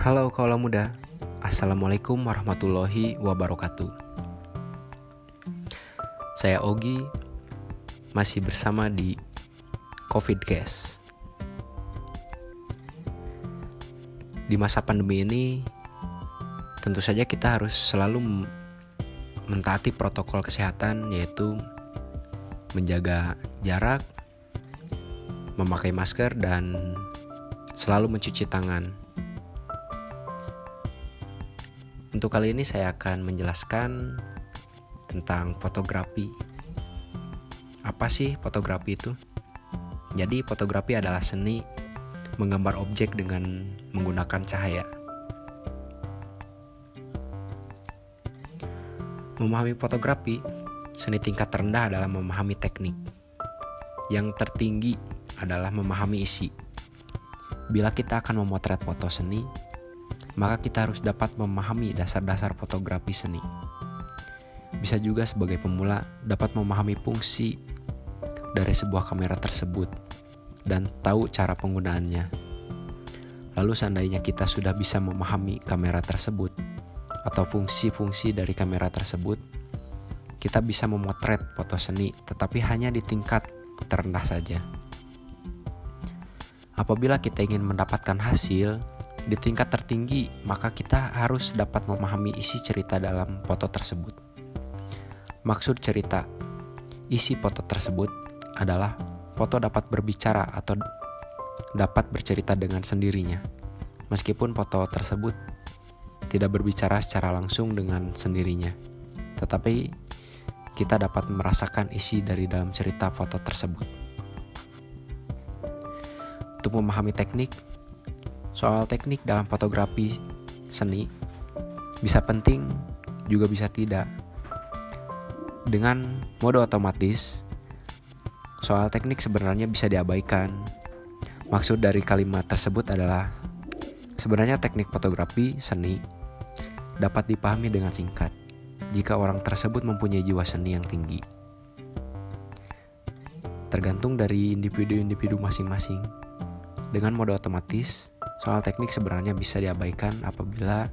Halo kaula muda, Assalamualaikum warahmatullahi wabarakatuh. Saya Ogi, masih bersama di COVID Case. Di masa pandemi ini, tentu saja kita harus selalu mentaati protokol kesehatan, yaitu menjaga jarak, memakai masker, dan selalu mencuci tangan. Untuk kali ini saya akan menjelaskan tentang fotografi. Apa sih fotografi itu? Jadi fotografi adalah seni menggambar objek dengan menggunakan cahaya. Memahami fotografi, seni tingkat terendah adalah memahami teknik. Yang tertinggi adalah memahami isi. Bila kita akan memotret foto seni, maka kita harus dapat memahami dasar-dasar fotografi seni. Bisa juga sebagai pemula dapat memahami fungsi dari sebuah kamera tersebut dan tahu cara penggunaannya. Lalu seandainya kita sudah bisa memahami kamera tersebut atau fungsi-fungsi dari kamera tersebut, kita bisa memotret foto seni tetapi hanya di tingkat terendah saja. Apabila kita ingin mendapatkan hasil, di tingkat tertinggi, maka kita harus dapat memahami isi cerita dalam foto tersebut. Maksud cerita isi foto tersebut adalah foto dapat berbicara atau dapat bercerita dengan sendirinya. Meskipun foto tersebut tidak berbicara secara langsung dengan sendirinya, tetapi kita dapat merasakan isi dari dalam cerita foto tersebut. Untuk memahami teknik, Soal teknik dalam fotografi seni bisa penting juga bisa tidak. Dengan mode otomatis, soal teknik sebenarnya bisa diabaikan. Maksud dari kalimat tersebut adalah sebenarnya teknik fotografi seni dapat dipahami dengan singkat jika orang tersebut mempunyai jiwa seni yang tinggi. Tergantung dari individu-individu masing-masing. Dengan mode otomatis, Soal teknik sebenarnya bisa diabaikan apabila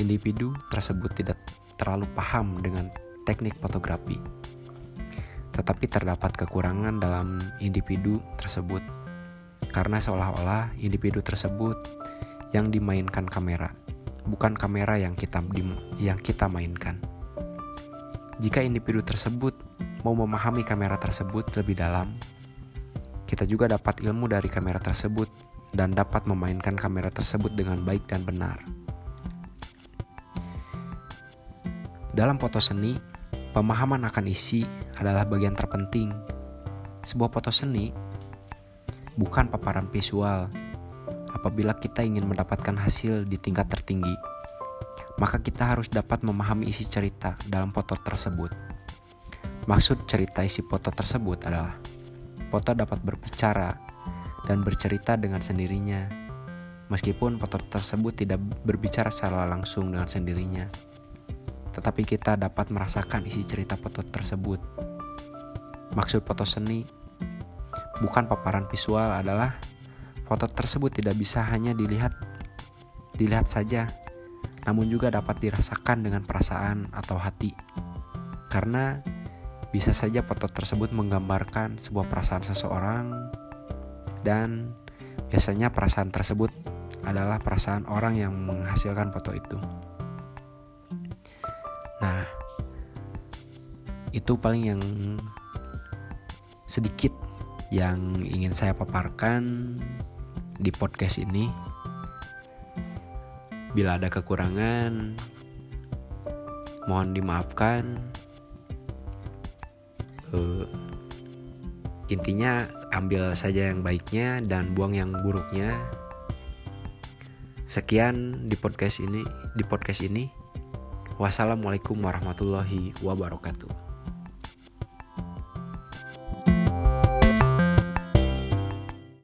individu tersebut tidak terlalu paham dengan teknik fotografi. Tetapi terdapat kekurangan dalam individu tersebut karena seolah-olah individu tersebut yang dimainkan kamera, bukan kamera yang kita yang kita mainkan. Jika individu tersebut mau memahami kamera tersebut lebih dalam, kita juga dapat ilmu dari kamera tersebut dan dapat memainkan kamera tersebut dengan baik dan benar. Dalam foto seni, pemahaman akan isi adalah bagian terpenting. Sebuah foto seni bukan paparan visual. Apabila kita ingin mendapatkan hasil di tingkat tertinggi, maka kita harus dapat memahami isi cerita dalam foto tersebut. Maksud cerita isi foto tersebut adalah foto dapat berbicara dan bercerita dengan sendirinya. Meskipun foto tersebut tidak berbicara secara langsung dengan sendirinya, tetapi kita dapat merasakan isi cerita foto tersebut. Maksud foto seni bukan paparan visual adalah foto tersebut tidak bisa hanya dilihat dilihat saja, namun juga dapat dirasakan dengan perasaan atau hati. Karena bisa saja foto tersebut menggambarkan sebuah perasaan seseorang dan biasanya perasaan tersebut adalah perasaan orang yang menghasilkan foto itu. Nah, itu paling yang sedikit yang ingin saya paparkan di podcast ini. Bila ada kekurangan, mohon dimaafkan. Uh, intinya ambil saja yang baiknya dan buang yang buruknya. Sekian di podcast ini di podcast ini. Wassalamualaikum warahmatullahi wabarakatuh